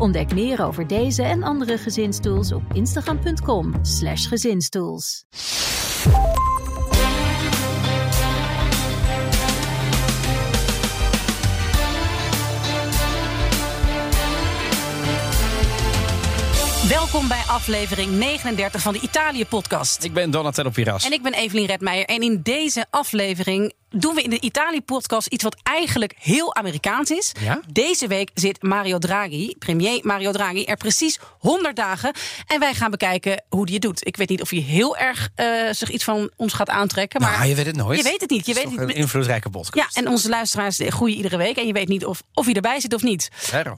Ontdek meer over deze en andere gezinstools op instagram.com/slash Welkom bij aflevering 39 van de Italië-podcast. Ik ben Donatello Piras. En ik ben Evelien Redmeijer. En in deze aflevering doen we in de Italië-podcast iets wat eigenlijk heel Amerikaans is. Ja? Deze week zit Mario Draghi, premier Mario Draghi, er precies 100 dagen. En wij gaan bekijken hoe hij het doet. Ik weet niet of hij heel erg eh, zich iets van ons gaat aantrekken. Maar Nou, je weet het nooit. Je weet het niet. Je Het weet niet. een invloedrijke podcast. Ja, en onze luisteraars groeien iedere week. En je weet niet of, of hij erbij zit of niet.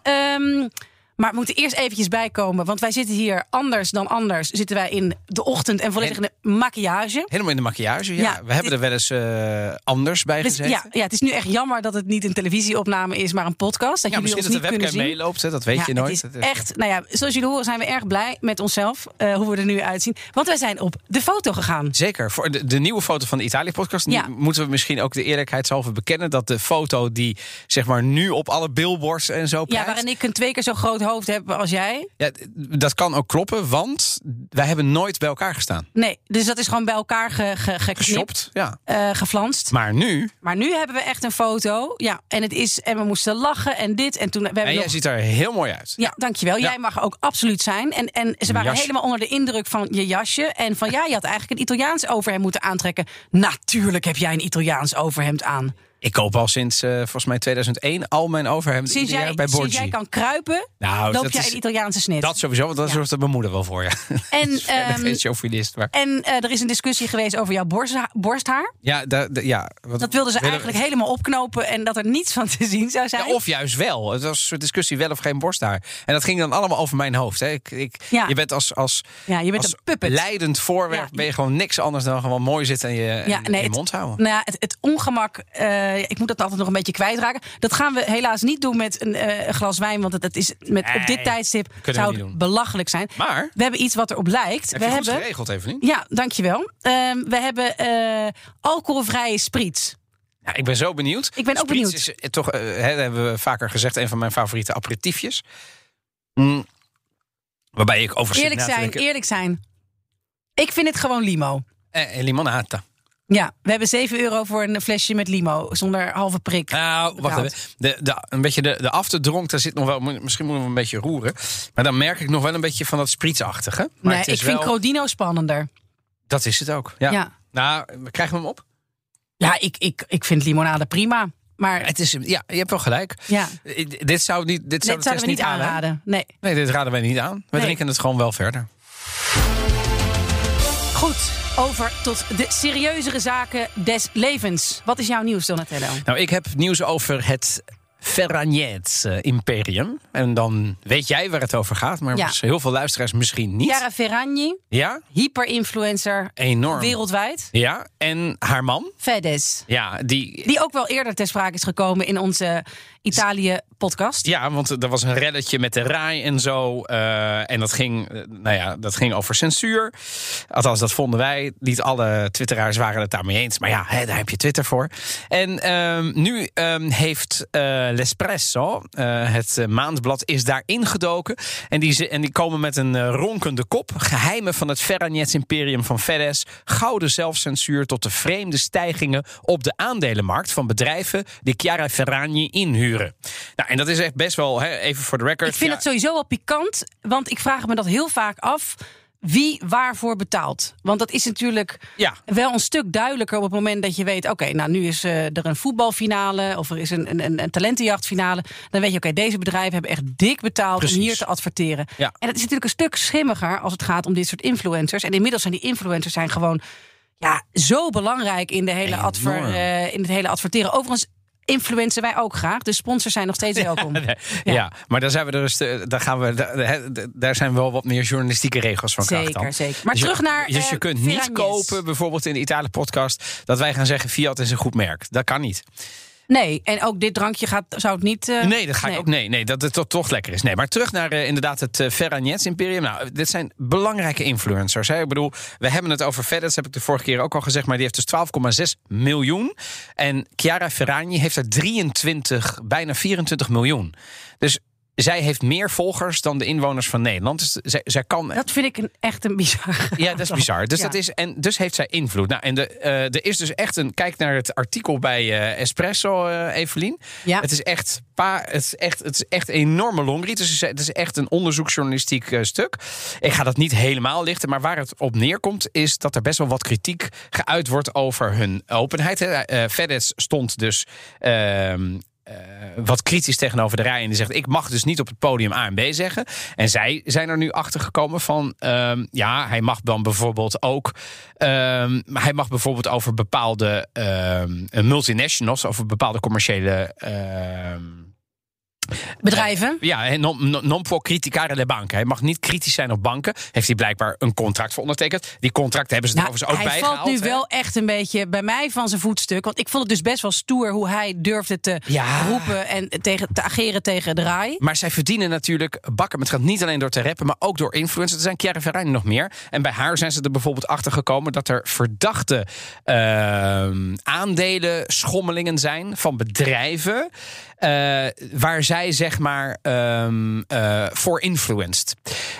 Ehm, maar we moeten eerst eventjes bijkomen. Want wij zitten hier anders dan anders. Zitten wij in de ochtend en volledig in de maquillage. Helemaal in de maquillage, ja. Ja, we hebben er wel eens eh, anders bij Dus, gezeten. ja, ja, het is nu echt jammer dat het niet een televisieopname is, maar een podcast. Dat Ja, jullie misschien ons dat de niet webcam kunnen zien. meeloopt, hè, dat weet Ja, je nooit. Het is echt, nou ja, zoals jullie horen zijn we erg blij met onszelf. eh, hoe we er nu uitzien. Want wij zijn op de foto gegaan. Zeker. Voor de, de nieuwe foto van de Italië-podcast Ja. moeten we misschien ook de eerlijkheidshalve bekennen dat de foto die zeg maar nu op alle billboards en zo Ja, prijst, waarin ik een twee keer zo groot hoofd heb als jij. ja, dat kan ook kloppen, want wij hebben nooit bij elkaar gestaan. Nee, dus dat is gewoon bij elkaar ge, ge, geknipt, Geshopt, ja. eh, geflanst. Maar nu, Maar nu hebben we echt een foto. Ja, en het is. En we moesten lachen en dit. En toen. We hebben en jij nog, ziet er heel mooi uit. ja, dankjewel. Ja. Jij mag ook absoluut zijn. En, en ze waren helemaal onder de indruk van je jasje. En van ja, je had eigenlijk een Italiaans overhemd moeten aantrekken. Natuurlijk heb jij een Italiaans overhemd aan. Ik koop al sinds eh, volgens mij 2001 al mijn overhemd Sinds jij, jaar bij sinds Borgi. jij kan kruipen, Nou, loop dat jij is- een Italiaanse snit. Dat sowieso, want dat Ja. zorgt mijn moeder wel voor, ja. en ehm, geen chauvinist, maar... en eh, er is een discussie geweest over jouw borstha- borsthaar. Ja, da, da- ja wat, Dat wilden ze willen- eigenlijk helemaal opknopen en dat er niets van te zien zou zijn. Ja, of juist wel. Het was een soort discussie wel of geen borsthaar. En dat ging dan allemaal over mijn hoofd. Hè. Ik, ik. Je bent als, als, ja, je bent als een puppet. leidend voorwerp... Ben je gewoon niks anders dan gewoon mooi zitten... en je, en nee, je het- mond houden. Nou ja, het, het ongemak, eh, ik moet dat altijd nog een beetje kwijtraken. Dat gaan we helaas niet doen met een eh, glas wijn, want het, het is met, op dit tijdstip zou het belachelijk zijn. Maar, We hebben iets wat erop lijkt. heb we je goed hebben, geregeld even niet? ja, dankjewel. Ehm we hebben eh, alcoholvrije spriet. Ja, ik ben zo benieuwd. Ik ben ook Spritz benieuwd. is toch, hè, dat hebben we vaker gezegd, een van mijn favoriete aperitiefjes. Mm. Waarbij ik over Eerlijk zijn, eerlijk zijn. Ik vind het gewoon limo. Eh, limonata. Ja, we hebben 7 euro voor een flesje met limo zonder halve prik. Nou, wacht even. De, de, een beetje de, de afterdronk, daar zit nog wel. Misschien moeten we een beetje roeren. Maar dan merk ik nog wel een beetje van dat sprietsachtige. Maar nee, ik vind wel, Crodino spannender. Dat is het ook. Ja. Ja, Nou, krijgen we hem op? ja ik, ik, ik vind limonade prima. Maar Het is, ja, je hebt wel gelijk. ja, Dit zou, niet, dit zou dit de zouden we niet aanraden. Nee. Nee, dit raden wij niet aan. We Nee. drinken het gewoon wel verder. Goed, over tot de serieuzere zaken des levens. Wat is jouw nieuws, Donatello? Nou, ik heb nieuws over het Ferragnez eh, Imperium. En dan weet jij waar het over gaat, maar Ja. heel veel luisteraars misschien niet. Chiara Ferragni, Ja, hyperinfluencer enorm. wereldwijd. Ja, en haar man. Fedez. Ja, die, Die ook wel eerder ter sprake is gekomen in onze Italië-podcast. Ja, want er was een reddetje met de RAI en zo. eh, en dat ging, eh, nou ja, dat ging over censuur. Althans, dat vonden wij. Niet alle twitteraars waren het daarmee eens. Maar ja, hè, daar heb je Twitter voor. En ehm, nu ehm, heeft L'Espresso, eh, het eh, maandblad, is daar ingedoken. En die, ze- en die komen met een eh, ronkende kop. Geheimen van het Ferragnez Imperium van Fedez. Gouden zelfcensuur tot de vreemde stijgingen op de aandelenmarkt van bedrijven die Chiara Ferragni inhuren. Nou, en dat is echt best wel, hè, even voor de record. Ik vind ja, het sowieso wel pikant, want ik vraag me dat heel vaak af. Wie waarvoor betaalt? Want dat is natuurlijk Ja. wel een stuk duidelijker op het moment dat je weet: oké, nou nu is eh, er een voetbalfinale of er is een, een, een, talentenjachtfinale. Dan weet je, oké, deze bedrijven hebben echt dik betaald Precies. om hier te adverteren. Ja. En het is natuurlijk een stuk schimmiger als het gaat om dit soort influencers. En inmiddels zijn die influencers zijn gewoon ja, zo belangrijk in, de hele adver, eh, in het hele adverteren. Overigens, influencen wij ook graag. Dus sponsors zijn nog steeds welkom. Ja, ja. maar daar zijn we dus, daar gaan we, daar, daar zijn wel wat meer journalistieke regels van kracht Zeker, dan. zeker. Maar Dus je- terug naar. Dus je eh, kunt niet kopen, bijvoorbeeld in de Italië podcast, dat wij gaan zeggen Fiat is een goed merk. Dat kan niet. Nee, en ook dit drankje gaat, zou het niet. eh, Nee, dat ga ik ook. Nee, nee, dat het toch, toch lekker is. Nee, maar terug naar eh, inderdaad het uh, Ferragnez Imperium. Nou, dit zijn belangrijke influencers. Hè. Ik bedoel, we hebben het over FedEx, heb ik de vorige keer ook al gezegd, maar die heeft dus 12,6 miljoen. En Chiara Ferragni heeft er 23, bijna 24 miljoen. Dus zij heeft meer volgers dan de inwoners van Nederland. Dus zij, zij kan Dat vind ik een, echt een bizar. ja, dat is bizar. Dus, Ja. dat is, en dus heeft zij invloed. Nou, en de, eh, er is dus echt een. Kijk naar het artikel bij eh, Espresso, eh Evelien. Ja. Het is echt. Pa, het, is echt, het is echt een enorme longread. Dus het is echt een onderzoeksjournalistiek stuk. Ik ga dat niet helemaal lichten. Maar waar het op neerkomt, is dat er best wel wat kritiek geuit wordt over hun openheid. hè. Stond dus. Eh, wat kritisch tegenover de rij. En die zegt: Ik mag dus niet op het podium A en B zeggen. En zij zijn er nu achter gekomen van: ehm, ja, hij mag dan bijvoorbeeld ook. ehm, hij mag bijvoorbeeld over bepaalde ehm, multinationals, over bepaalde commerciële. Bedrijven. ja, hè, non, può criticare le banken. Hij mag niet kritisch zijn op banken. Heeft hij blijkbaar een contract voor ondertekend. Die contracten hebben ze er Nou, overigens ook hij bij valt nu hè. wel echt een beetje bij mij van zijn voetstuk. Want ik vond het dus best wel stoer hoe hij durfde te Ja. roepen en tegen, te ageren tegen de raai. Maar zij verdienen natuurlijk bakken met geld. Niet alleen door te rappen, maar ook door influencers. Er zijn Chiara Ferragni nog meer. En bij haar zijn ze er bijvoorbeeld achter gekomen dat er verdachte ehm aandelen schommelingen zijn van bedrijven. Eh, waar zij zeg maar eh, voor influenced.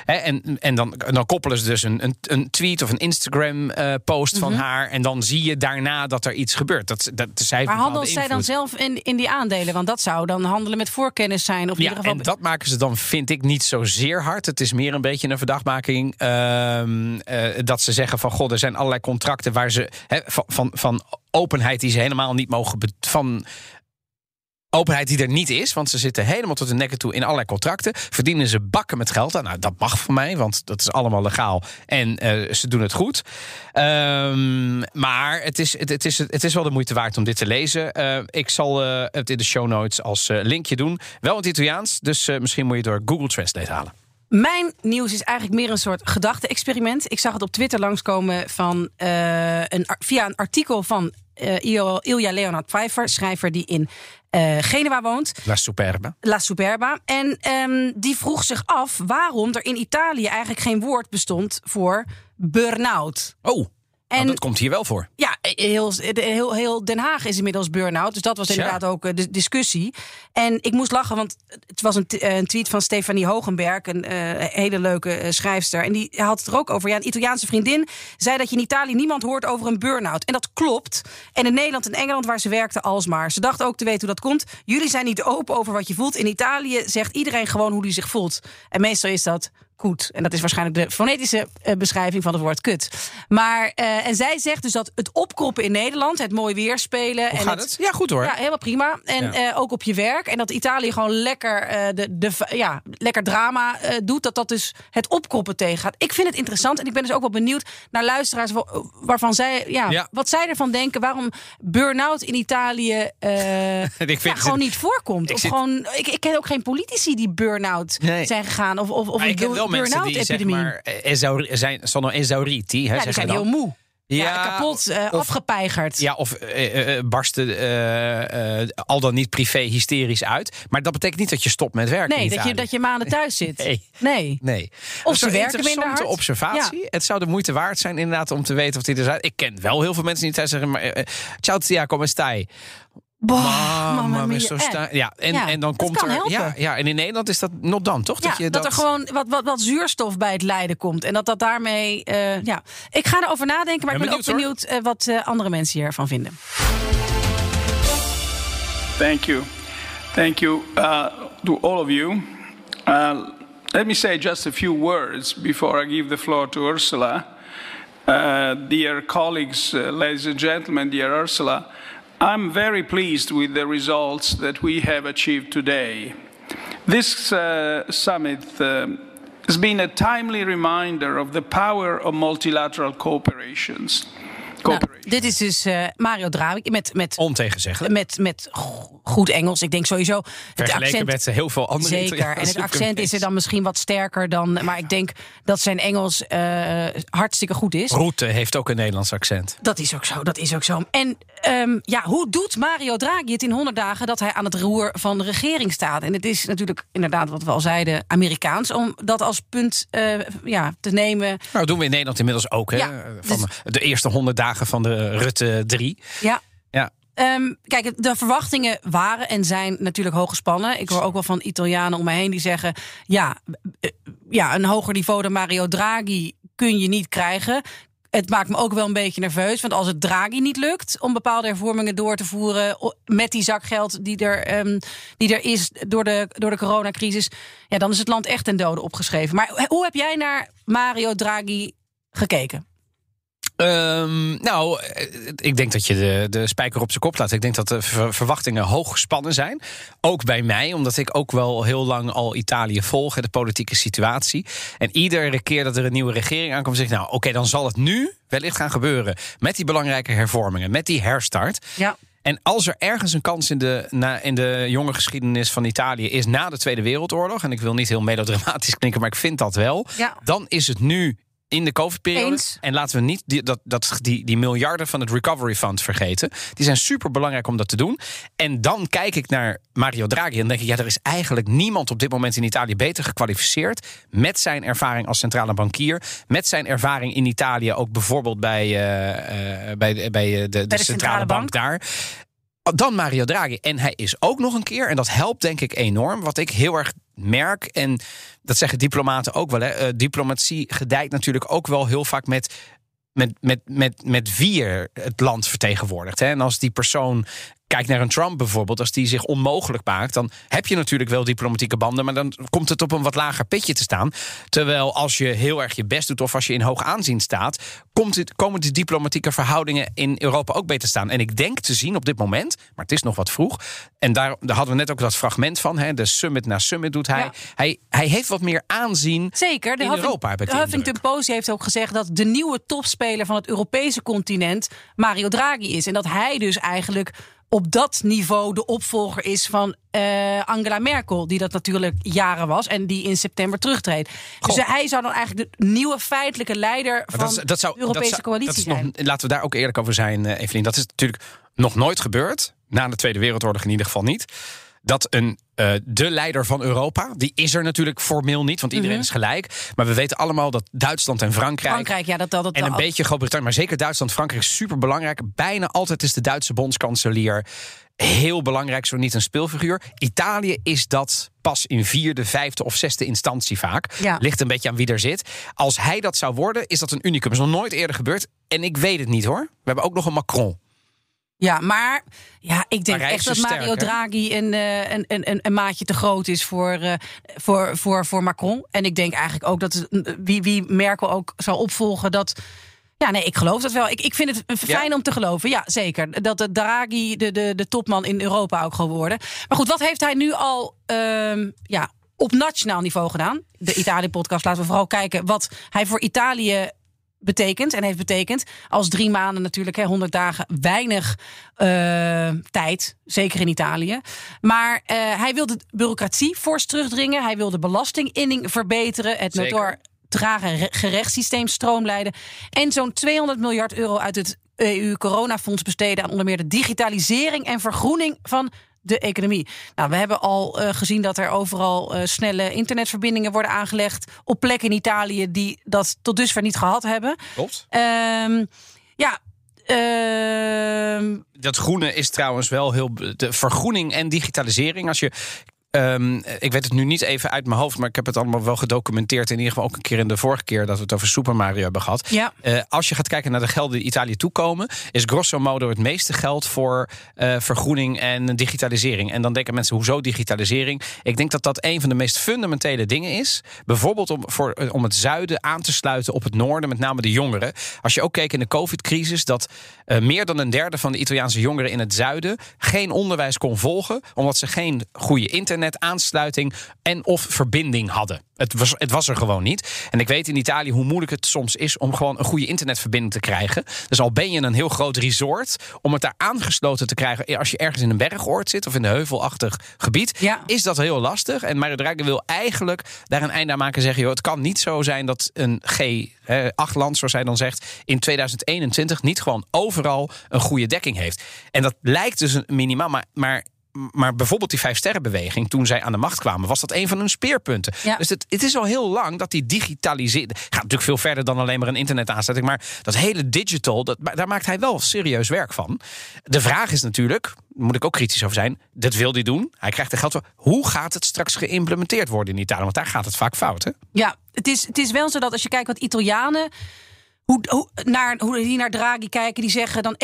Hè, en en dan, dan koppelen ze dus een, een, een tweet of een Instagram eh, post van haar. En dan zie je daarna dat er iets gebeurt. Dat, dat, zij Maar handelt zij dan zelf in, in die aandelen? Want dat zou dan handelen met voorkennis zijn. Of in Ja, ieder geval. en dat maken ze dan, vind ik, niet zozeer hard. Het is meer een beetje een verdachtmaking. ehm, eh, dat ze zeggen van, god, er zijn allerlei contracten waar ze hè, van, van, van openheid die ze helemaal niet mogen. van openheid die er niet is, want ze zitten helemaal tot de nekken toe in allerlei contracten. Verdienen ze bakken met geld. Nou, dat mag voor mij, want dat is allemaal legaal. En eh, ze doen het goed. Ehm, maar het is, het, is, het is wel de moeite waard om dit te lezen. Eh, ik zal eh, het in de show notes als linkje doen. Wel in het Italiaans, dus misschien moet je door Google Translate halen. Mijn nieuws is eigenlijk meer een soort gedachte-experiment. Ik zag het op Twitter langskomen van, een, via een artikel van Il- Ilja Leonard Pfeiffer, schrijver die in eh, Genua woont. La Superbe. La Superba. En ehm, die vroeg zich af waarom er in Italië eigenlijk geen woord bestond voor burn-out. Oh, En nou, dat komt hier wel voor. ja, heel, heel, heel Den Haag is inmiddels burn-out. Dus dat was inderdaad ook eh, de discussie. En ik moest lachen, want het was een, eh, tweet van Stefanie Hogenberg, een eh, hele leuke eh, schrijfster. En die had het er ook over. Ja, een Italiaanse vriendin zei dat je in Italië niemand hoort over een burn-out. En dat klopt. En in Nederland en Engeland, waar ze werkte, alsmaar. Ze dacht ook te weten hoe dat komt. Jullie zijn niet open over wat je voelt. In Italië zegt iedereen gewoon hoe hij zich voelt. En meestal is dat En dat is waarschijnlijk de fonetische eh, beschrijving van het woord kut. Maar, eh, en zij zegt dus dat het opkroppen in Nederland, het mooi weer spelen. En het? Ja, goed hoor. Ja, helemaal prima. En Ja. eh, ook op je werk. En dat Italië gewoon lekker, de, de, ja, lekker drama doet. Dat dat dus het opkroppen tegengaat. Ik vind het interessant. En ik ben dus ook wel benieuwd naar luisteraars wa- waarvan zij, ja, Ja. wat zij ervan denken. Waarom burn-out in Italië Ik vind- ja, gewoon niet voorkomt. ik of zit- gewoon, ik, ik ken ook geen politici die burn-out Nee. zijn gegaan. Of, of, of ik ken wel mensen die zeg maar eh, zijn, esauriti. Hè, ja, die zijn heel moe. Ja, Ja, kapot, eh, of- afgepeigerd. Ja, of eh, barsten al dan niet privé hysterisch uit. Maar dat betekent niet dat je stopt met werken. nee, dat je, dat je maanden thuis zit. Nee. nee. Nee. Of ze werken minder hard. observatie. Het zou de moeite waard zijn inderdaad om te weten of dit er zijn. Ik ken wel heel veel mensen die thuis zeggen... Maar, Ciao Tia, come stai? Boah, Mama, mamma me mia. so Eh. sta- Ja, en, Ja, en dan dat komt er... helpen. Ja, ja, en in Nederland is dat not dan, toch? Ja, je dat, er gewoon wat, wat, wat zuurstof bij het lijden komt. En dat dat daarmee. eh, ja. Ik ga erover nadenken, maar Ben ik ben ook benieuwd, eh, wat eh, andere mensen hiervan vinden. Thank you. Thank you uh, to all of you. Uh, let me say just a few words before I give the floor to Ursula. Uh, dear colleagues, uh, ladies and gentlemen, dear Ursula, I'm very pleased with the results that we have achieved today. This uh, summit um has been a timely reminder of the power of multilateral cooperations. Cooperation. dit is dus eh, Mario Draghi met, met, Ontegenzeggelijk. met, met go- goed Engels. Ik denk sowieso. Vergeleken accent, met heel veel andere Zeker. En het accent is er dan misschien wat sterker dan. Maar ik denk dat zijn Engels eh, hartstikke goed is. Rutte heeft ook een Nederlands accent. Dat is ook zo, dat is ook zo. En ehm, ja, hoe doet Mario Draghi het in 100 dagen dat hij aan het roer van de regering staat? En het is natuurlijk inderdaad wat we al zeiden, Amerikaans, om dat als punt eh, ja, te nemen. Nou, dat doen we in Nederland inmiddels ook. Hè? Ja, Van dus- de eerste honderd dagen van de Rutte 3. Ja. Ja. Ehm, kijk, de verwachtingen waren en zijn natuurlijk hoog gespannen. Ik hoor ook wel van Italianen om mij heen die zeggen: ja, eh, ja, een hoger niveau dan Mario Draghi kun je niet krijgen. Het maakt me ook wel een beetje nerveus. Want als het Draghi niet lukt om bepaalde hervormingen door te voeren. met die zakgeld die er, ehm, die er is door de, door de coronacrisis. Ja, dan is het land echt ten dode opgeschreven. Maar hoe heb jij naar Mario Draghi gekeken? Ehm, nou, eh, ik denk dat je de, de spijker op zijn kop laat. Ik denk dat de ver- verwachtingen hoog gespannen zijn. Ook bij mij, omdat ik ook wel heel lang al Italië volg, de politieke situatie. En iedere keer dat er een nieuwe regering aankomt, zeg ik, nou, oké, dan zal het nu wellicht gaan gebeuren. Met die belangrijke hervormingen, met die herstart. Ja. En als er ergens een kans in de, na, in de jonge geschiedenis van Italië is na de Tweede Wereldoorlog, en ik wil niet heel melodramatisch klinken, maar ik vind dat wel, Ja. dan is het nu in de COVID-periode. Eens. En laten we niet die, dat, dat, die, die miljarden van het Recovery Fund vergeten. Die zijn super belangrijk om dat te doen. En dan kijk ik naar Mario Draghi en denk ik, ja, er is eigenlijk niemand op dit moment in Italië beter gekwalificeerd met zijn ervaring als centrale bankier, met zijn ervaring in Italië ook bijvoorbeeld bij, eh, eh, bij, de- bij eh, de, de, centrale, centrale bank bank. daar. Dan Mario Draghi. En hij is ook nog een keer, en dat helpt denk ik enorm, wat ik heel erg merk. En dat zeggen diplomaten ook wel. Hè, eh, diplomatie gedijt natuurlijk ook wel heel vaak met. Met, met, met, met wie er het land vertegenwoordigt. Hè. En als die persoon Kijk naar een Trump bijvoorbeeld. Als die zich onmogelijk maakt, dan heb je natuurlijk wel diplomatieke banden. Maar dan komt het op een wat lager pitje te staan. Terwijl als je heel erg je best doet of als je in hoog aanzien staat. Komt het, komen de diplomatieke verhoudingen in Europa ook beter staan. En ik denk te zien op dit moment, maar het is nog wat vroeg. En daar, daar hadden we net ook dat fragment van. Hè, de summit na summit doet hij. Ja. hij. Hij heeft wat meer aanzien. Zeker. De In Huffing- Europa heb ik de de Huffington Post heeft ook gezegd dat de nieuwe topspeler van het Europese continent Mario Draghi is. En dat hij dus eigenlijk op dat niveau de opvolger is van eh, Angela Merkel. Die dat natuurlijk jaren was en die in september terugtreedt. Dus Goh. hij zou dan eigenlijk de nieuwe feitelijke leider van Maar dat, is- dat zou, de Europese dat zou- coalitie dat is zijn. nog, laten we daar ook eerlijk over zijn, eh, Evelien. Dat is natuurlijk nog nooit gebeurd. Na de Tweede Wereldoorlog in ieder geval niet. Dat een, eh, de leider van Europa, die is er natuurlijk formeel niet, want iedereen Mhm. is gelijk. Maar we weten allemaal dat Duitsland en Frankrijk. Frankrijk, ja, dat dat, dat en een beetje Groot-Brittannië, maar zeker Duitsland, Frankrijk is super belangrijk. Bijna altijd is de Duitse bondskanselier heel belangrijk, zo niet een speelfiguur. Italië is dat pas in vierde, vijfde of zesde instantie vaak. Ja. Ligt een beetje aan wie er zit. Als hij dat zou worden, is dat een unicum. is nog nooit eerder gebeurd. En ik weet het niet hoor. We hebben ook nog een Macron. Ja, maar ja, ik denk echt dat Mario sterk? Draghi een, eh, een, een, een, een maatje te groot is voor, eh, voor, voor, voor Macron. En ik denk eigenlijk ook dat het- wie, wie Merkel ook zal opvolgen, dat. Ja, nee, ik geloof dat wel. Ik, ik vind het fijn om te geloven. Ja, zeker. Dat de Draghi de, de, de topman in Europa ook geworden. Maar goed, wat heeft hij nu al ehm, ja, op nationaal niveau gedaan? De Italië-podcast laten we vooral kijken wat hij voor Italië betekent en heeft betekend. Als drie maanden natuurlijk, hè, 100 dagen, weinig eh, tijd. Zeker in Italië. Maar eh, hij wil de bureaucratie fors terugdringen. Hij wil de belastinginning verbeteren. Het Zeker. notoor trage re- gerechtssysteem stroomlijnen. En zo'n 200 miljard euro uit het EU-coronafonds besteden aan onder meer de digitalisering en vergroening van de economie. Nou, we hebben al eh, gezien dat er overal eh, snelle internetverbindingen worden aangelegd op plekken in Italië die dat tot dusver niet gehad hebben. Klopt. Ehm, ja. ehm, Dat groene is trouwens wel heel. De vergroening en digitalisering. Als je. Ehm, ik weet het nu niet even uit mijn hoofd, maar ik heb het allemaal wel gedocumenteerd. In ieder geval ook een keer in de vorige keer dat we het over Super Mario hebben gehad. Ja. Eh, als je gaat kijken naar de gelden die Italië toekomen, is grosso modo het meeste geld voor eh, vergroening en digitalisering. En dan denken mensen, hoezo digitalisering? Ik denk dat dat een van de meest fundamentele dingen is. Bijvoorbeeld om, voor, eh, om het zuiden aan te sluiten op het noorden, met name de jongeren. Als je ook keek in de COVID-crisis, dat meer dan een derde van de Italiaanse jongeren in het zuiden geen onderwijs kon volgen, omdat ze geen goede internet internetaansluiting en of verbinding hadden. Het was, het was er gewoon niet. En ik weet in Italië hoe moeilijk het soms is om gewoon een goede internetverbinding te krijgen. Dus al ben je een heel groot resort, om het daar aangesloten te krijgen als je ergens in een bergoord zit of in een heuvelachtig gebied, Ja. is dat heel lastig. En Mario Draghi wil eigenlijk daar een einde aan maken en zeggen: joh, het kan niet zo zijn dat een G8-land, zoals hij dan zegt, in 2021 niet gewoon overal een goede dekking heeft. En dat lijkt dus een minimaal, maar. maar maar bijvoorbeeld die vijf sterrenbeweging, toen zij aan de macht kwamen, was dat een van hun speerpunten. Ja. Dus het, het is al heel lang dat die digitalisering. Gaat natuurlijk veel verder dan alleen maar een internetaansluiting. Maar dat hele digital, dat, daar maakt hij wel serieus werk van. De vraag is natuurlijk, daar moet ik ook kritisch over zijn. Dat wil hij doen. Hij krijgt er geld voor. Hoe gaat het straks geïmplementeerd worden in Italië? Want daar gaat het vaak fout. Hè? Ja, het is, het is wel zo dat als je kijkt wat Italianen. Hoe, hoe, naar, hoe die naar Draghi kijken, die zeggen dan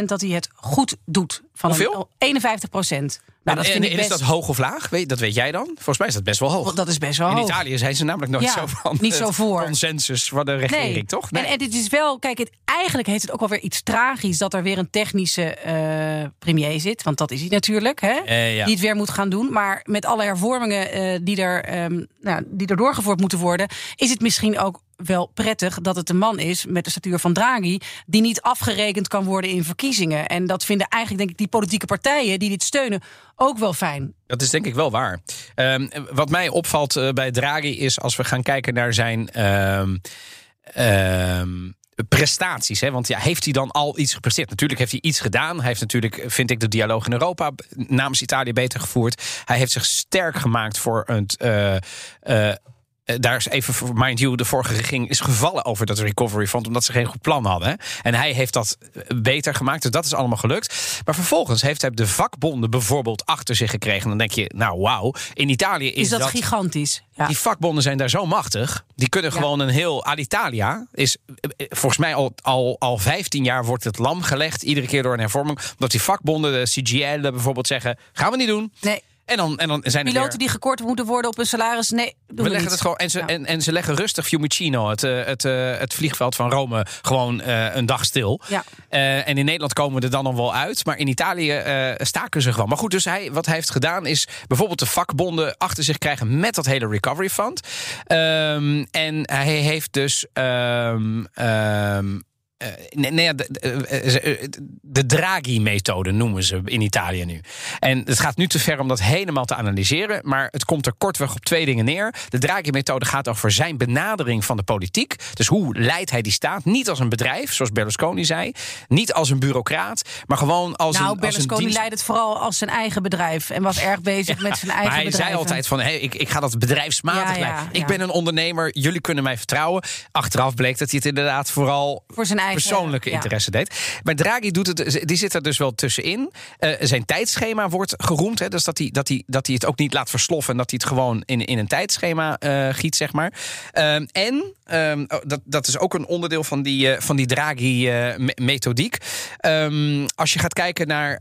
51% dat hij het goed doet. Van Hoeveel? Een, 51%. Nou, dat en, vind en ik is dat hoog of laag? Weet, dat weet jij dan? Volgens mij is dat best wel hoog. Dat is best wel in hoog. Italië zijn ze namelijk nooit Ja, zo van niet zo voor. consensus van de regering, toch? En, en het is wel, kijk, het, eigenlijk heeft het ook wel weer iets tragisch dat er weer een technische eh, premier zit. Want dat is hij natuurlijk, hè? Ja. Die het weer moet gaan doen. Maar met alle hervormingen eh, die, er, ehm, nou, die er doorgevoerd moeten worden, is het misschien ook wel prettig dat het een man is met de statuur van Draghi, die niet afgerekend kan worden in verkiezingen. En dat vinden eigenlijk, denk ik, die politieke partijen die dit steunen ook wel fijn. Dat is denk ik wel waar. Ehm, wat mij opvalt eh, bij Draghi is als we gaan kijken naar zijn. ehm, ehm, prestaties. Hè? Want ja, heeft hij dan al iets gepresteerd? Natuurlijk heeft hij iets gedaan. Hij heeft natuurlijk, vind ik, de dialoog in Europa namens Italië beter gevoerd. Hij heeft zich sterk gemaakt voor het. eh, eh, daar is even voor mind you, de vorige regering is gevallen over dat recovery fund omdat ze geen goed plan hadden. En hij heeft dat eh, beter gemaakt, dus dat is allemaal gelukt. Maar vervolgens heeft hij de vakbonden bijvoorbeeld achter zich gekregen. Dan denk je, nou wauw, in Italië is, Is, dat, gigantisch? Ja. die vakbonden zijn daar zo machtig. Die kunnen Ja. gewoon een heel. Alitalia is eh, eh, volgens mij al, al, al 15 jaar wordt het lam gelegd. Iedere keer door een hervorming. Omdat die vakbonden, de CGL bijvoorbeeld, zeggen: gaan we niet doen. Nee. En dan, en dan zijn er Piloten weer- die gekort moeten worden op hun salaris, nee, doen we, we leggen niet. het gewoon. En ze, Ja. en, en ze leggen rustig Fiumicino, het, eh, het, eh, het vliegveld van Rome, gewoon eh, een dag stil. Ja. En in Nederland komen we er dan nog wel uit. Maar in Italië eh, staken ze gewoon. Maar goed, dus hij, wat hij heeft gedaan is bijvoorbeeld de vakbonden achter zich krijgen met dat hele recovery fund. Ehm, en hij heeft dus. ehm, ehm, eh, nee, nee, ja, de, de, eh, de Draghi-methode noemen ze in Italië nu. En het gaat nu te ver om dat helemaal te analyseren. Maar het komt er kortweg op twee dingen neer. De Draghi-methode gaat over zijn benadering van de politiek. Dus hoe leidt hij die staat? Niet als een bedrijf, zoals Berlusconi zei. Niet als een bureaucraat, maar gewoon als Nou, een, als een Berlusconi dienst... leidt het vooral als zijn eigen bedrijf en was erg bezig met zijn eigen Maar hij bedrijf. zei altijd van, hey, ik, ik ga dat bedrijfsmatig Ja. Ik ben een ondernemer, jullie kunnen mij vertrouwen. Achteraf bleek dat hij het inderdaad vooral Voor zijn eigen, persoonlijke ja. interesse deed. Maar Draghi doet het, die zit er dus wel tussenin. Eh, zijn tijdschema wordt geroemd. Hè, dus dat hij, dat, hij, dat hij het ook niet laat versloffen. En dat hij het gewoon in, in een tijdschema eh, giet, zeg maar. Ehm, en ehm, oh, dat, dat is ook een onderdeel van die, eh, van die Draghi-methodiek. Ehm, als je gaat kijken naar.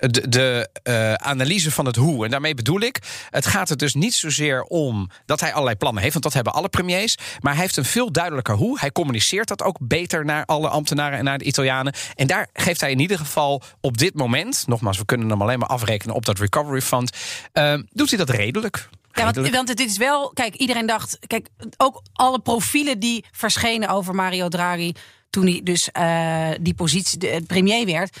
De, de eh, analyse van het hoe. En daarmee bedoel ik, het gaat er dus niet zozeer om dat hij allerlei plannen heeft, want dat hebben alle premiers. Maar hij heeft een veel duidelijker hoe. Hij communiceert dat ook beter naar alle ambtenaren en naar de Italianen. En daar geeft hij in ieder geval op dit moment, nogmaals, we kunnen hem alleen maar afrekenen op dat recovery fund, eh, doet hij dat redelijk. Ja, want, want het is wel, kijk, iedereen dacht, kijk, ook alle profielen die verschenen over Mario Draghi toen hij dus eh, die positie, de, het premier werd.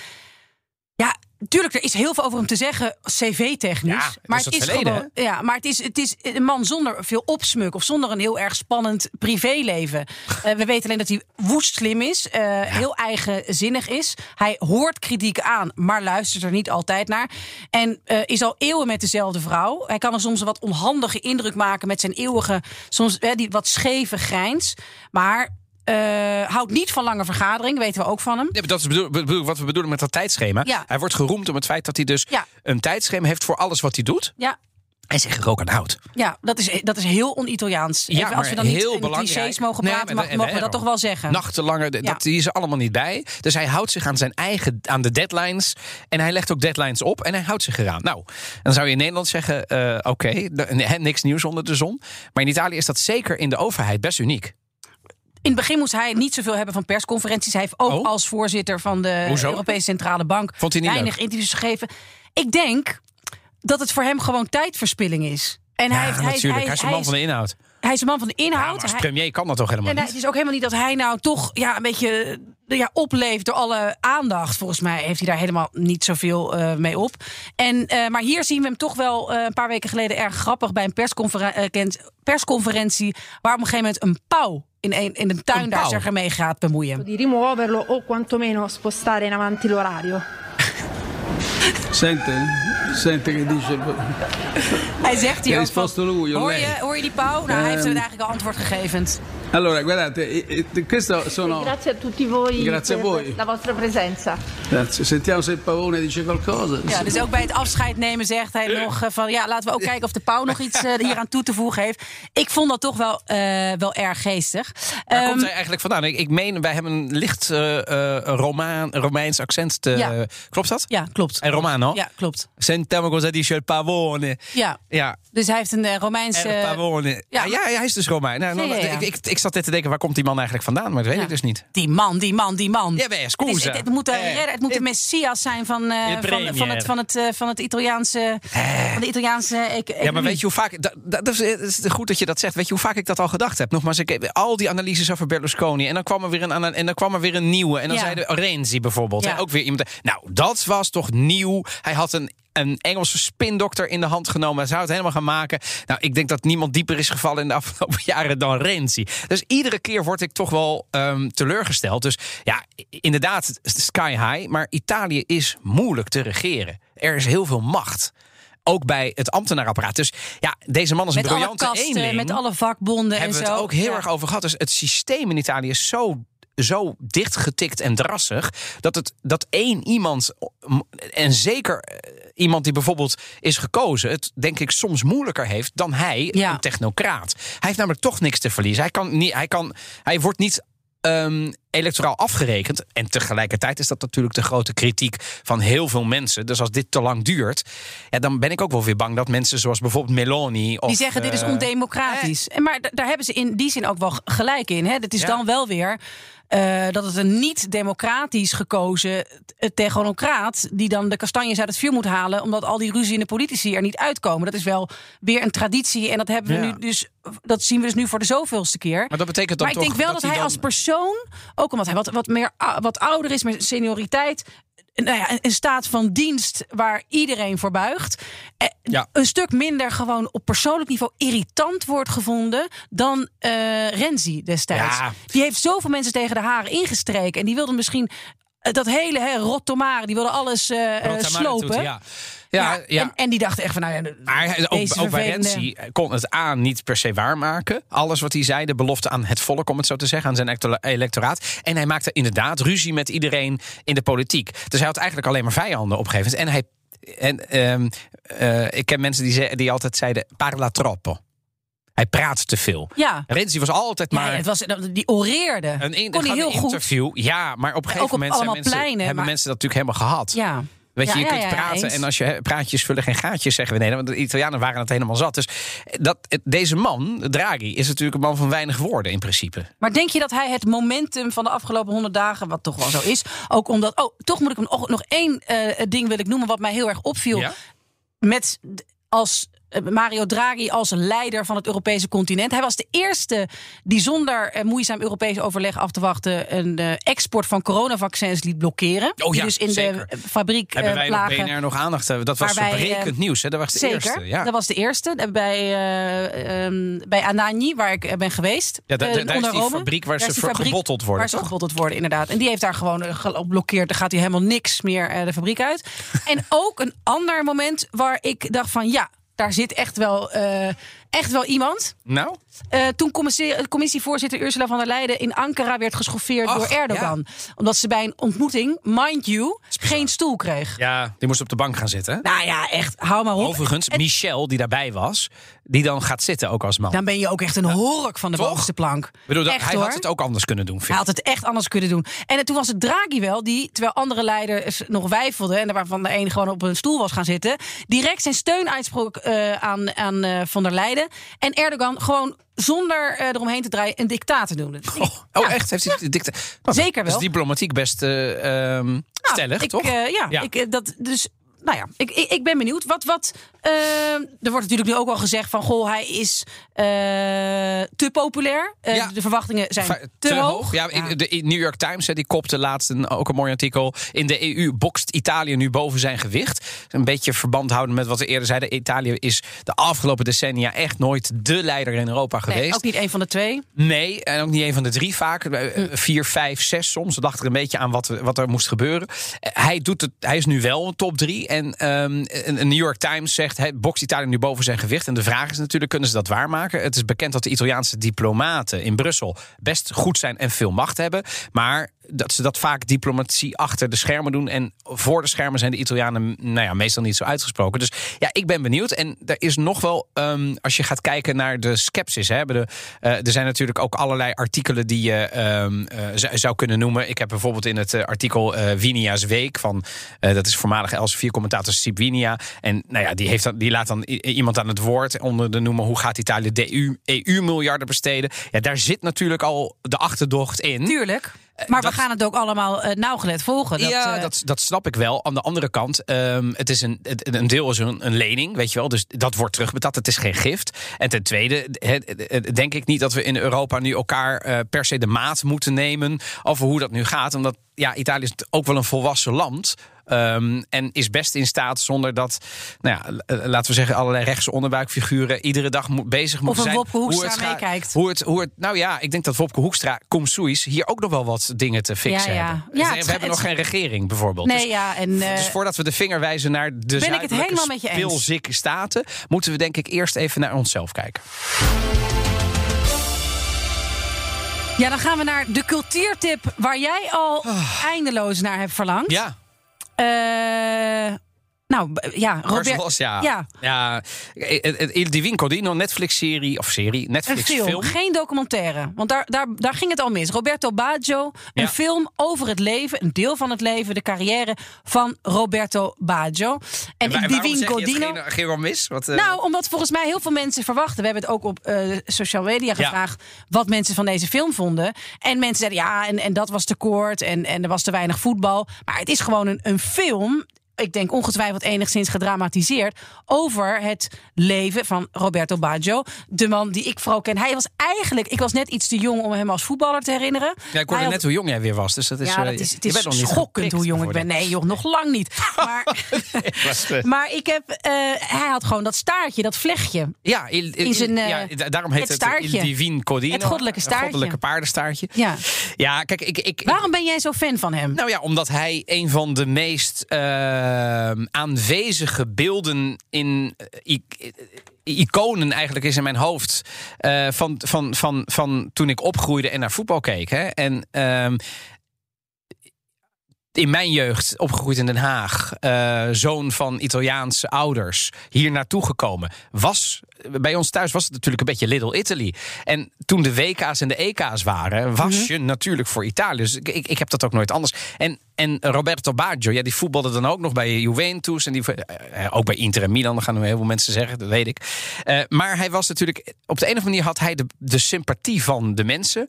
Ja, Tuurlijk, er is heel veel over hem te zeggen, cv-technisch. Ja, maar is het het is verleden, gewoon, ja, maar het is, het is een man zonder veel opsmuk of zonder een heel erg spannend privéleven. Eh, we weten alleen dat hij woest slim is, eh, heel eigenzinnig is. Hij hoort kritiek aan, maar luistert er niet altijd naar. En eh, is al eeuwen met dezelfde vrouw. Hij kan er soms een wat onhandige indruk maken met zijn eeuwige, soms die wat scheve grijns. Maar eh, houdt niet van lange vergadering, weten we ook van hem. Maar dat is bedoel, bedoel- wat we bedoelen met dat tijdschema. Ja. Hij wordt geroemd om het feit dat hij dus Ja. een tijdschema heeft voor alles wat hij doet. Ja, En zich er ook aan houdt. Ja, dat is, dat is heel on-Italiaans. Ja, Even als we dan niet in belangrijk. clichés mogen Nee, praten, maar mag- mogen we dat toch wel zeggen. Nachtenlange, Ja. dat, die is er allemaal niet bij. Dus hij houdt zich aan zijn eigen, aan de deadlines. En hij legt ook deadlines op en hij houdt zich eraan. Nou, dan zou je in Nederland zeggen, eh, oké, niks nieuws onder de zon. Maar in Italië is dat zeker in de overheid best uniek. In het begin moest hij niet zoveel hebben van persconferenties. Hij heeft ook Oh. als voorzitter van de Hoezo? Europese Centrale Bank niet weinig interviews gegeven. Ik denk dat het voor hem gewoon tijdverspilling is. En hij, heeft, hij. Hij is een man van de inhoud. hij is een man van de inhoud. als premier kan dat toch helemaal en hij- het niet? is ook helemaal niet dat hij nou toch ja, een beetje ja, opleeft door alle aandacht. Volgens mij heeft hij daar helemaal niet zoveel eh, mee op. En, eh, maar hier zien we hem toch wel eh, een paar weken geleden erg grappig bij een persconferentie. Waar op een gegeven moment een pauw in een, in een tuin Een daar zich ermee gaat bemoeien. di rimuoverlo o quantomeno spostare in avanti l'orario. Sente, sente che dice... Hij zegt hier Ja, ook is van, vast een loei, hoor, je, hoor je die pauw? Nou, hij heeft Ehm. er eigenlijk al antwoord gegeven. Allora, guardate, eh, eh, questo sono... Grazie a tutti voi Grazie a voi. la vostra presenza. Grazie. Sentiamo se il pavone dice qualcosa. Ja, dus ook bij het afscheid nemen zegt hij nog eh, van... ja, laten we ook kijken of de pauw nog iets eh, hier aan toe te voegen heeft. Ik vond dat toch wel, eh, wel erg geestig. Waar Ehm, komt hij eigenlijk vandaan? Ik, ik meen, wij hebben een licht eh, eh, Romaan, Romeins accent. eh, Ja. Klopt dat? Ja, klopt. En Romano? Ja, klopt. Sentiamo cosa dice il pavone. Ja, Ja, dus hij heeft een eh, Romeinse... Pavone. ja, Ja, ja, hij is dus Romein. Nou, Ja, ja, ja. Ik, ik, ik zat net te denken, waar komt die man eigenlijk vandaan? Maar dat weet ik dus niet. Die man, die man, die man. Ja, beh, het, is- het, het moet de Eh, redder, het moet de eh, messias zijn van, eh, van, van, het, van, het, eh, van het Italiaanse... Van de Italiaanse e- Ja, maar weet je hoe vaak... Dat, dat is, het is goed dat je dat zegt. Weet je hoe vaak ik dat al gedacht heb? Nogmaals, ik heb al die analyses over Berlusconi. En dan kwam er weer een, ana- en dan kwam er weer een nieuwe. En dan Ja. zeiden Renzi bijvoorbeeld. Ja. Ook weer iemand... Nou, dat was toch nieuw. Hij had een... Een Engelse spindokter in de hand genomen. Hij zou het helemaal gaan maken. Nou, ik denk dat niemand dieper is gevallen in de afgelopen jaren dan Renzi. Dus iedere keer word ik toch wel ehm, teleurgesteld. Dus ja, inderdaad, sky high. Maar Italië is moeilijk te regeren. Er is heel veel macht. Ook bij het ambtenaarapparaat. Dus ja, deze man is een met alle briljante kasten, eenling met alle vakbonden en hebben zo. we het ook heel Ja. erg over gehad. Dus het systeem in Italië is zo, zo dichtgetikt en drassig... dat, het, dat één iemand, en zeker eh, iemand die bijvoorbeeld is gekozen... het denk ik soms moeilijker heeft dan hij, Ja. een technocraat. Hij heeft namelijk toch niks te verliezen. Hij, kan niet, hij, kan, hij wordt niet ehm, electoraal afgerekend. En tegelijkertijd is dat natuurlijk de grote kritiek van heel veel mensen. Dus als dit te lang duurt, ja, dan ben ik ook wel weer bang dat mensen zoals bijvoorbeeld Meloni. Of, Die zeggen dit is eh, ondemocratisch. En maar da- daar hebben ze in die zin ook wel gelijk in. Hè? Het is Ja. dan wel weer eh, dat het een niet-democratisch gekozen eh, technocraat... die dan de kastanjes uit het vuur moet halen... omdat al die ruzie in de politici er niet uitkomen. Dat is wel weer een traditie. En dat, hebben we Ja. nu dus, dat zien we dus nu voor de zoveelste keer. Maar dat betekent dan Maar ik toch denk wel dat, hij dan- als persoon, ook omdat hij wat, wat, meer, wat ouder is met senioriteit. Nou ja, een- staat van dienst waar iedereen voor buigt. eh, Ja. Een stuk minder gewoon op persoonlijk niveau irritant wordt gevonden dan eh Renzi destijds. Ja. Die heeft zoveel mensen tegen de haren ingestreken. En die wilde misschien eh, dat hele hè, Rottomare, die wilde alles slopen. ja. Ja, ja. En, en die dachten echt van, nou ja, Maar ook, ook bij Renzi kon het aan niet per se waarmaken. Alles wat hij zei, de belofte aan het volk, om het zo te zeggen, aan zijn electo- electoraat. En hij maakte inderdaad ruzie met iedereen in de politiek. Dus hij had eigenlijk alleen maar vijanden op een gegeven moment. En hij. En, ehm, eh, ik ken mensen die, ze- die altijd zeiden: parla troppo. Hij praat te veel. Ja. Renzi was altijd Ja, maar. het was, die oreerde. een, in, kon hij heel goed. interview. Ja, maar op een gegeven moment mensen, pleinen, hebben maar- mensen dat natuurlijk helemaal gehad. Ja. Weet je, Ja, je ja, kunt praten eens. en als je praatjes vullen geen gaatjes, zeggen we nee. Want de Italianen waren het helemaal zat. Dus dat, het- deze man, Draghi, is natuurlijk een man van weinig woorden in principe. Maar denk je dat hij het momentum van de afgelopen honderd dagen, wat toch wel zo is, ook omdat. Oh, toch moet ik hem nog, nog één eh, ding wil ik noemen wat mij heel erg opviel. Ja? Met als eh, Mario Draghi als leider van het Europese continent. Hij was de eerste die zonder eh, moeizaam Europees overleg af te wachten een eh, export van coronavaccins liet blokkeren. Oh ja, dus in zeker. de fabriek Hebben eh, wij nog lagen. BNR nog aandacht? eh, Dat was wij, eh, nieuws. Hè? Dat was de Zeker, eerste. Ja. dat was de eerste. Eh, Bij, eh, ehm, bij Anagni, waar ik eh, ben geweest. Ja, da- eh, da- daar is die fabriek waar Daar ze ver- gebotteld worden, Waar ze gebotteld worden, inderdaad. En die heeft daar gewoon eh, geblokkeerd. Dan gaat hij helemaal niks meer eh, de fabriek uit. en ook een ander moment waar ik dacht van... ja, daar zit echt wel, eh, echt wel iemand. Nou, Eh, toen commissie- commissievoorzitter Ursula van der Leyen in Ankara werd geschoffeerd Ach, door Erdogan. Omdat ze bij een ontmoeting, mind you, geen stoel kreeg. ja, die moest op de bank gaan zitten. Nou ja, echt, hou maar op. Overigens, Michel, die daarbij was, die dan gaat zitten ook als man. Dan ben je ook echt een hork van de Toch? bovenste plank. Ik bedoel, dat- echt, hij hoor. had het ook anders kunnen doen, Hij vind ik. had het echt anders kunnen doen. En eh, toen was het Draghi wel, die, terwijl andere leiders nog weifelden... en waarvan de een gewoon op een stoel was gaan zitten... direct zijn steun uitsprak eh, aan, aan eh, Van der Leyen. En Erdogan gewoon zonder eh, eromheen te draaien een dictator noemen. Oh, oh, echt? Heeft hij Nou, Zeker Dat wel. is diplomatiek best Nou, stellig, ik, toch? eh, ja, Ja. Ik, dat, dus, nou ja, ik, ik, ik ben benieuwd. Wat, wat, eh, er wordt natuurlijk nu ook al gezegd van... goh, hij is eh, te populair. Eh, Ja. De verwachtingen zijn Va- te, hoog. Ja, ik- de New York Times hè, die kopte laatst een, ook een mooi artikel. In de EU bokst Italië nu boven zijn gewicht. Een beetje verband houden met wat we eerder zeiden. Italië is de afgelopen decennia echt nooit de leider in Europa Nee, geweest. ook niet een van de twee. Nee, en ook niet een van de drie vaak. Eh, Vier, vijf, zes soms. We dachten er een beetje aan wat, wat er moest gebeuren. Hij, doet het, hij is nu wel een top drie. En ehm, een New York Times zegt, bokst Italië nu boven zijn gewicht. En de vraag is natuurlijk, kunnen ze dat waarmaken? Het is bekend dat de Italiaanse diplomaten in Brussel best goed zijn en veel macht hebben. Maar dat ze dat vaak diplomatie achter de schermen doen. En voor de schermen zijn de Italianen nou ja, meestal niet zo uitgesproken. Dus ja, ik ben benieuwd. En er is nog wel, ehm, als je gaat kijken naar de skepsis. Hè, eh, er zijn natuurlijk ook allerlei artikelen die je ehm, eh, zou- kunnen noemen. Ik heb bijvoorbeeld in het eh, artikel eh Winia's Week van, dat is voormalig Elsevier-commentator Sip Winia. En nou ja, die, heeft dan, die laat dan iemand aan het woord onder de noemen hoe gaat Italië de EU, EU-miljarden besteden. Ja, daar zit natuurlijk al de achterdocht in. Tuurlijk. Maar dat- we gaan het ook allemaal eh, nauwgelet volgen. Dat, ja, eh, dat, dat snap ik wel. Aan de andere kant, ehm, het is een, een deel is een, een lening, weet je wel. Dus dat wordt terugbetaald. Het is geen gift. En ten tweede, he- denk ik niet dat we in Europa nu elkaar eh, per se de maat moeten nemen over hoe dat nu gaat. Omdat ja, Italië is ook wel een volwassen land. Ehm, en is best in staat zonder dat, nou ja, laten we zeggen, allerlei rechtse onderbuikfiguren iedere dag bezig moeten een zijn. Wopke Hoekstra hoe meekijkt. Hoe het, hoe het, nou ja, ik denk dat Wopke Hoekstra, cum suis, hier ook nog wel wat dingen te fixen Ja, hebben. Ja, we hebben nog geen regering bijvoorbeeld. Nee, Dus- ja, en, eh, dus voordat we de vinger wijzen naar de ik het zuidelijke helemaal met je eens. spilzikke staten... moeten we denk ik eerst even naar onszelf kijken. ja, dan gaan we naar de cultuurtip waar jij al eindeloos naar hebt verlangd. Ah. Ja, Eh, nou, ja, Robert, Zoals, ja. ja. ja. eh, eh, Il Divin Codino, Netflix-serie, of serie, Netflix-film. film, geen documentaire. Want daar, daar, daar ging het al mis. Roberto Baggio, een Ja. film over het leven, een deel van het leven, de carrière van Roberto Baggio. En, wa- Il waarom Divin zeg je het Codino. Ging, ging wel mis? Wat, eh, Nou, omdat volgens mij heel veel mensen verwachten. We hebben het ook op eh, social media Ja. gevraagd. wat mensen van deze film vonden. En mensen zeiden ja, en, en dat was te kort. En, en er was te weinig voetbal. Maar het is gewoon een, een film. Ik denk ongetwijfeld enigszins gedramatiseerd. over het leven van Roberto Baggio. De man die ik vooral ken. Hij was eigenlijk. Ik was net iets te jong om hem als voetballer te herinneren. ja, ik hoorde Hij had- net hoe jong jij weer was. Dus dat is, ja, eh, dat is, je het is schokkend hoe jong ik ben. Nee, joh, nog lang niet. Maar, maar ik heb, eh, hij had gewoon dat staartje, dat vlechtje. Ja, il, il- In zijn, eh, ja, da- daarom heet het het, staartje. Il Divin Codino. Het goddelijke staartje. goddelijke paardenstaartje. Ja. Ja, kijk, ik, ik, Waarom ben jij zo fan van hem? Nou ja, omdat hij een van de meest eh, aanwezige beelden in i- iconen eigenlijk is in mijn hoofd eh, van, van, van, van toen ik opgroeide en naar voetbal keek. Hè. En ehm, in mijn jeugd, opgegroeid in Den Haag, zoon van Italiaanse ouders, hier naartoe gekomen. Was, bij ons thuis was het natuurlijk een beetje Little Italy. En toen de WK's en de EK's waren, was je natuurlijk voor Italië. Dus ik, ik, ik heb dat ook nooit anders. En, en Roberto Baggio, ja, die voetbalde dan ook nog bij Juventus. En die, eh, ook bij Inter en Milan, dan gaan nu heel veel mensen zeggen, dat weet ik. Eh, maar hij was natuurlijk, op de een of andere manier had hij de, de sympathie van de mensen.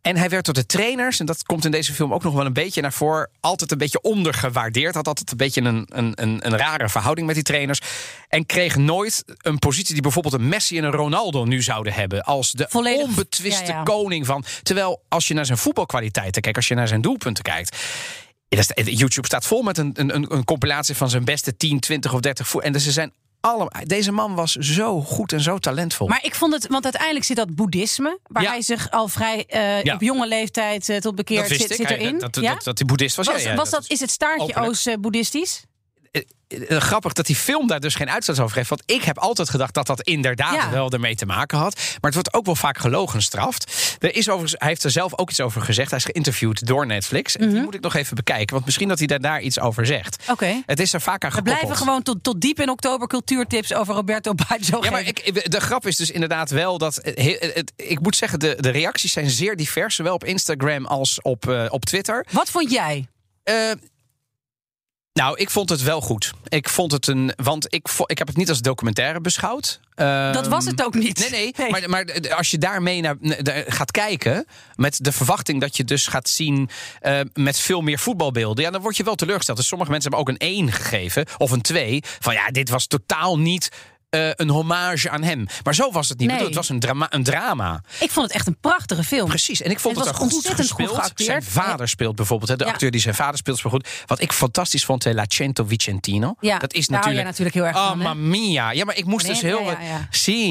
En hij werd door de trainers, en dat komt in deze film ook nog wel een beetje naar voren, altijd een beetje ondergewaardeerd. Had altijd een beetje een, een, een, een rare verhouding met die trainers. En kreeg nooit een positie die bijvoorbeeld een Messi en een Ronaldo nu zouden hebben. Als de Volledig- onbetwiste ja, ja. koning van. Terwijl als je naar zijn voetbalkwaliteiten kijkt, als je naar zijn doelpunten kijkt. YouTube staat vol met een, een, een, compilatie van zijn beste 10, 20 of 30 voet. En dus ze zijn allemaal. Deze man was zo goed en zo talentvol. Maar ik vond het, want uiteindelijk zit dat boeddhisme, waar Ja. hij zich al vrij eh, Ja. op jonge leeftijd eh, tot bekeerd zit, zit erin. dat, dat, ja? dat, dat hij boeddhist was. was, was dat, is het staartje. Oost eh, boeddhistisch? Eh, eh, grappig dat die film daar dus geen uitsluit over heeft. Want ik heb altijd gedacht dat dat inderdaad Ja. wel ermee te maken had. Maar het wordt ook wel vaak gelogenstraft. Er is overigens, hij heeft er zelf ook iets over gezegd. Hij is geïnterviewd door Netflix. En Mhm. die moet ik nog even bekijken. Want misschien dat hij daar, daar iets over zegt. Oké. Het is er vaak aan We gekoppeld. blijven gewoon tot, tot diep in oktober cultuurtips over Roberto Baggio Ja, maar ik, de grap is dus inderdaad wel dat. het- het- ik moet zeggen, de, de reacties zijn zeer divers. Zowel op Instagram als op, eh, op Twitter. Wat vond jij? Eh, Nou, ik vond het wel goed. Ik vond het een. Want ik, ik heb het niet als documentaire beschouwd. Dat was Ehm, het ook niet. Nee, nee. Nee. Maar, maar als je daarmee naar, naar- gaat kijken. met de verwachting dat je dus gaat zien. eh, met veel meer voetbalbeelden. ja, dan word je wel teleurgesteld. Dus sommige mensen hebben ook een 1 gegeven. of een 2. Van ja, dit was totaal niet. Eh, een hommage aan hem. Maar zo was het niet Nee. bedoeld. Het was een drama. Een drama. Ik vond het echt een prachtige film. Precies. En ik vond Het goed ontzettend goed gespeeld. Zijn vader speelt bijvoorbeeld. Hè, de Ja. acteur die zijn vader speelt, speelt goed. Wat ik fantastisch vond, eh, Lacento Vicentino. Ja, dat is daar hou jij natuurlijk. natuurlijk heel erg oh, van, mamma mia. Ja, maar ik moest Nee, dus heel. ja, ja, ja.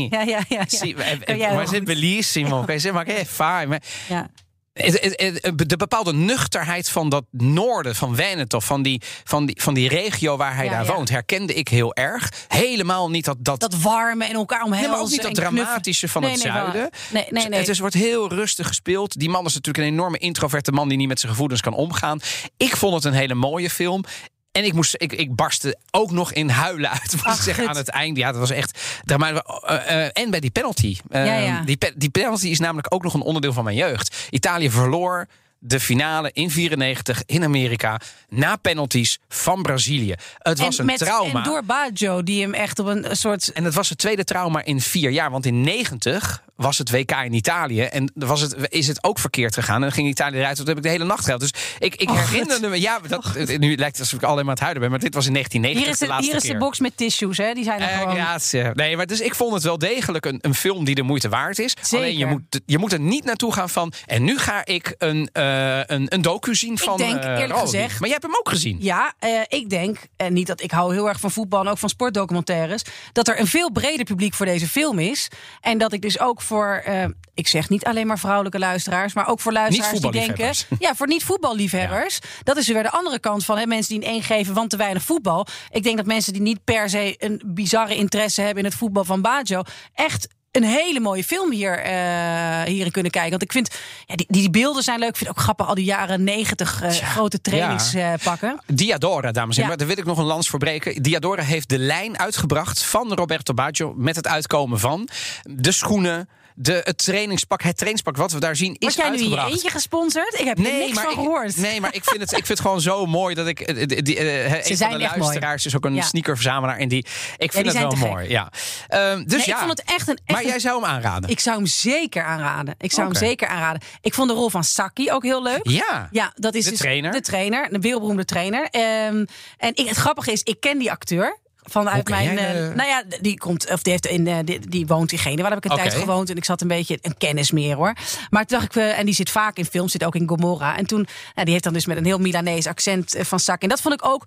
Ja, ja, ja. ja. Sì, eh, Kan jij is goed. bellissimo. Kan je zeggen, maar. Maar Ja. De bepaalde nuchterheid van dat noorden, van Veneto, van die, van die, van die regio waar hij Ja, daar ja. woont, herkende ik heel erg. Helemaal niet dat, dat, Dat warme en elkaar omhelzen. Nee, maar ook niet dat dramatische van Nee, het nee, zuiden. Nee, nee, nee. Het is, wordt heel rustig gespeeld. Die man is natuurlijk een enorme introverte man die niet met zijn gevoelens kan omgaan. Ik vond het een hele mooie film. En ik, moest, ik, ik barstte ook nog in huilen uit, moet ik Ach, zeggen, aan het eind. Ja, dat was echt. Eh, eh, en bij die penalty. Eh, Ja, ja. Die, pe- die penalty is namelijk ook nog een onderdeel van mijn jeugd. Italië verloor de finale in 94 in Amerika na penalties van Brazilië. Het was en, een met, trauma. en door Baggio, die hem echt op een soort... En het was het tweede trauma in vier jaar. Want in 90 was het WK in Italië. En was het, is het ook verkeerd gegaan. En dan ging Italië eruit. Dat heb ik de hele nacht gehad. Dus ik, ik Oh, herinnerde me. Ja, dat, nu lijkt het alsof ik alleen maar aan het huilen ben. Maar dit was in 1990 Hier is, de, hier is de box met tissues, hè? Die zijn er Eh, gewoon... grazie. Nee, maar dus ik vond het wel degelijk een, een film die de moeite waard is. Zeker. Alleen je moet, je moet er niet naartoe gaan van. En nu ga ik een, eh, een, een docu zien van. denk, eh, eerlijk Robbie. gezegd- Maar jij hebt hem ook gezien. Ja, eh, ik denk, en niet dat ik hou heel erg van voetbal en ook van sportdocumentaires, dat er een veel breder publiek voor deze film is. En dat ik dus ook voor, eh, ik zeg niet alleen maar vrouwelijke luisteraars, maar ook voor luisteraars die denken, ja, voor niet voetballiefhebbers. Dat is weer de andere kant van hè, mensen die een 1 geven, want te weinig voetbal. Ik denk dat mensen die niet per se een bizarre interesse hebben in het voetbal van Baggio, echt een hele mooie film hier, eh, hierin kunnen kijken. Want ik vind, ja, die, die beelden zijn leuk. Ik vind ook grappig, al die jaren negentig eh, grote trainingspakken. Diadora, dames en heren. Ja. Daar wil ik nog een lans voor breken. Diadora heeft de lijn uitgebracht van Roberto Baggio... met het uitkomen van de schoenen, de, het trainingspak. Het trainingspak wat we daar zien Word is jij nu je eentje gesponsord? Ik heb er niks maar van ik, gehoord. Nee, maar ik vind, het, ik vind het gewoon zo mooi dat ik. eh, die- die, eh, een zijn van de echt mooi. luisteraars is ook een Ja. sneakerverzamelaar. En die, ik vind die het wel mooi. Ja. Ehm, dus Nee, ja. ik vond het echt een. Echt maar jij zou hem aanraden. ik zou hem zeker aanraden. Ik zou hem zeker aanraden. Ik vond de rol van Saki ook heel leuk. ja. Ja, dat is De dus trainer. De trainer, de wereldberoemde trainer. Ehm, en ik, het grappige is, ik ken die acteur. Vanuit mijn. eh, de- nou ja, die komt. Of die, heeft in, eh, die, die woont in Genua. Waar heb ik een tijd gewoond. En ik zat een beetje. Een kennis meer hoor. Maar toen dacht ik. eh, en die zit vaak in films. Zit ook in Gomorra. En toen. Nou, die heeft dan dus met een heel Milanees accent van Saki. En dat vond ik ook.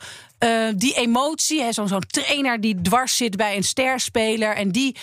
die emotie. Zo'n zo'n trainer die dwars zit bij een sterspeler. En die,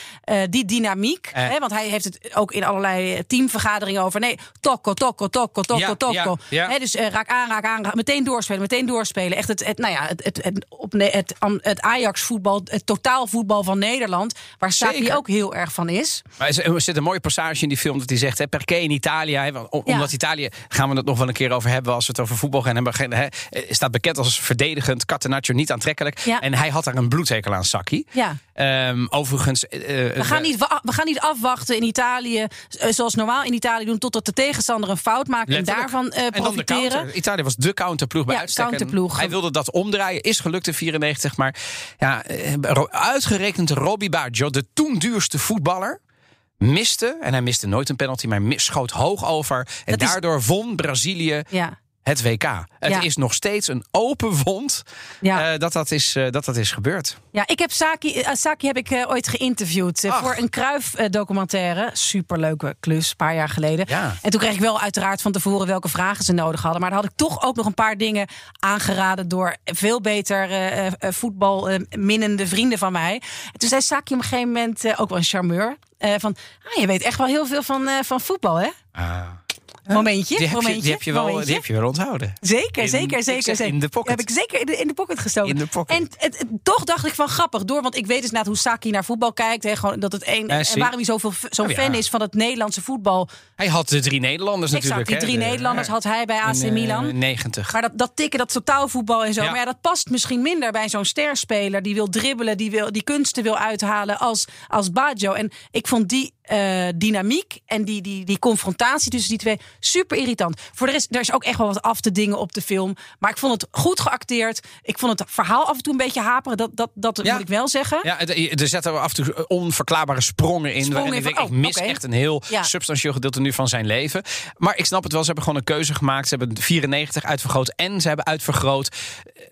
die dynamiek. Hè, want hij heeft het ook in allerlei teamvergaderingen over. Nee, tokko, tokko, tokko, tokko, Ja, tokko. ja, ja. Hè, dus raak aan, raak aan, raak- meteen doorspelen, meteen doorspelen. Echt het, het, nou ja, het, het, het, op, ne- het, het Ajax-voetbal, het totaalvoetbal van Nederland, waar Zeker. ook heel erg van is. Maar er zit een mooie passage in die film dat hij zegt: hè, perché in Italië. Hè, want om- Ja. Omdat Italië, gaan we het nog wel een keer over hebben als we het over voetbal gaan hebben. Hè, eh, staat bekend als verdedigend, Catenaccio niet aantrekkelijk. Ja. En hij had daar een bloedhekel aan Saki. Ja. Ehm, overigens. eh, We gaan, niet, wa- we gaan niet afwachten in Italië, eh, zoals normaal in Italië doen, totdat de tegenstander een fout maakt en Letterlijk. daarvan eh, En dan de profiteren. Italië was de counterploeg bij Ja, uitstek. Counterploeg. Hij wilde dat omdraaien, is gelukt in 94. Maar ja, eh, ro- uitgerekend Robbie Baggio, de toen duurste voetballer... miste, en hij miste nooit een penalty, maar schoot hoog over. En Dat is- daardoor won Brazilië Ja. Het WK. Het Ja. is nog steeds een open wond Ja. eh, dat, dat, is, eh, dat dat is gebeurd. Ja, ik heb Saki, eh, Saki heb ik ooit geïnterviewd voor een Kruif-documentaire. Superleuke klus, een paar jaar geleden. Ja. En toen kreeg ik wel uiteraard van tevoren welke vragen ze nodig hadden. Maar dan had ik toch ook nog een paar dingen aangeraden door veel beter eh, eh, voetbal eh, minnende vrienden van mij. En toen zei Saki op een gegeven moment, ook wel een charmeur, van, ah, je weet echt wel heel veel van, van voetbal, hè? Momentje, Die heb, je, momentje, die, heb je wel, momentje. die heb je wel onthouden. Zeker, In- zeker, zeker. zeker. in de pocket. Heb ik zeker in de, in de pocket gestoken. In de pocket. En het, het- toch dacht ik van grappig door, want ik weet dus inderdaad hoe Saki naar voetbal kijkt. Hè, gewoon dat het een, en waarom hij zoveel zo'n Oh, ja. fan is van het Nederlandse voetbal. Hij had de drie Nederlanders Exact, natuurlijk. die hè, drie de- Nederlanders had hij bij AC in, eh, Milan. 90. Maar dat, dat tikken, dat totaalvoetbal en zo. Ja. Maar ja, dat past misschien minder bij zo'n sterspeler die wil dribbelen, die, wil, die kunsten wil uithalen als, als Baggio. En ik vond die eh, dynamiek en die, die, die confrontatie tussen die twee super irritant. Voor de rest, er is ook echt wel wat af te dingen op de film. Maar ik vond het goed geacteerd. Ik vond het verhaal af en toe een beetje haperen. Dat, dat, dat Ja. moet ik wel zeggen. Ja, er zetten af en toe onverklaarbare sprongen in. Sprongen ik ik oh, mis echt een heel Ja. substantieel gedeelte nu van zijn leven. Maar ik snap het wel, ze hebben gewoon een keuze gemaakt. Ze hebben 94 uitvergroot. En ze hebben uitvergroot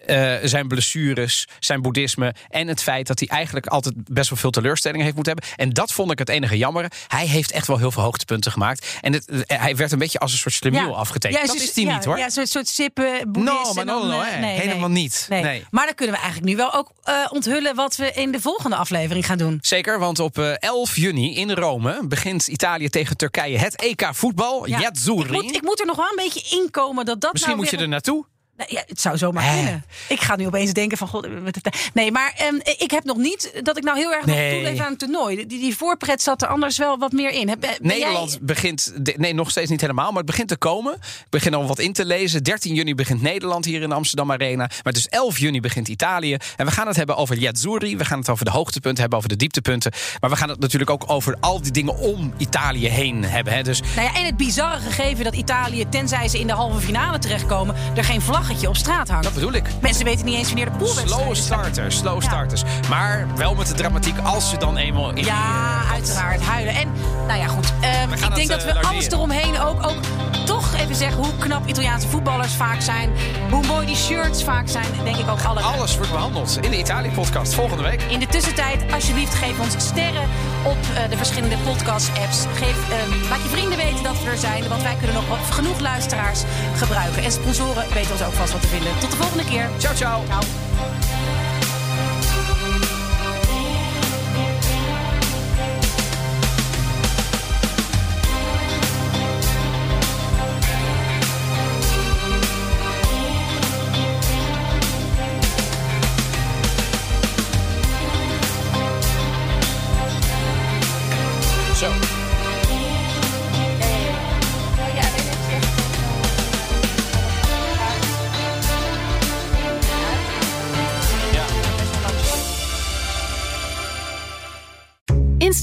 eh, zijn blessures, zijn boeddhisme. En het feit dat hij eigenlijk altijd best wel veel teleurstellingen heeft moeten hebben. En dat vond ik het enige jammer. Hij heeft echt wel heel veel hoogtepunten gemaakt. En het, eh, hij werd een beetje als een soort slemiel afgetekend. Ja, dat zo- is hij ja, niet hoor. Ja, een soort, soort sippen, boeddhist. No, no, no, eh, nee, Helemaal niet. Nee. Maar dan kunnen we eigenlijk nu wel ook eh, onthullen wat we in de volgende aflevering gaan doen. Zeker, want op eh, 11 juni in Rome begint Italië tegen Turkije het EK voetbal. Ja. Ik moet, ik moet er nog wel een beetje inkomen dat dat Misschien nou moet je weer er naartoe. Nou, ja, het zou zomaar Hè? kunnen. Ik ga nu opeens denken van... God, nee, maar ehm, ik heb nog niet dat ik nou heel erg Nee. toeleef aan het toernooi. Die, die voorpret zat er anders wel wat meer in. Ben Nederland jij- begint, nee, nog steeds niet helemaal, maar het begint te komen. Ik begin al wat in te lezen. 13 juni begint Nederland hier in de Amsterdam Arena. Maar dus 11 juni begint Italië. En we gaan het hebben over Yazzurri. We gaan het over de hoogtepunten hebben, over de dieptepunten. Maar we gaan het natuurlijk ook over al die dingen om Italië heen hebben. Hè. Dus Nou ja, en het bizarre gegeven dat Italië, tenzij ze in de halve finale terechtkomen... er geen vlaggetje op straat hangt. dat bedoel ik. Mensen weten niet eens wanneer de poolwedstrijd Slow starters, slow starters. Maar wel met de dramatiek als ze dan eenmaal in Ja, uiteraard. Huilen. En nou ja, goed. ehm, ik denk dat eh, we alles eromheen ook, ook toch even zeggen hoe knap Italiaanse voetballers vaak zijn. Hoe mooi die shirts vaak zijn. Denk ik ook alle. Alles wordt behandeld in de Italië-podcast volgende week. In de tussentijd, alsjeblieft, geef ons sterren op eh, de verschillende podcast-apps. Geef, ehm, laat je vrienden weten dat we er zijn, want wij kunnen nog genoeg luisteraars gebruiken. En sponsoren weten ons ook vast wat te vinden. Tot de volgende keer. Ciao, ciao. Ciao.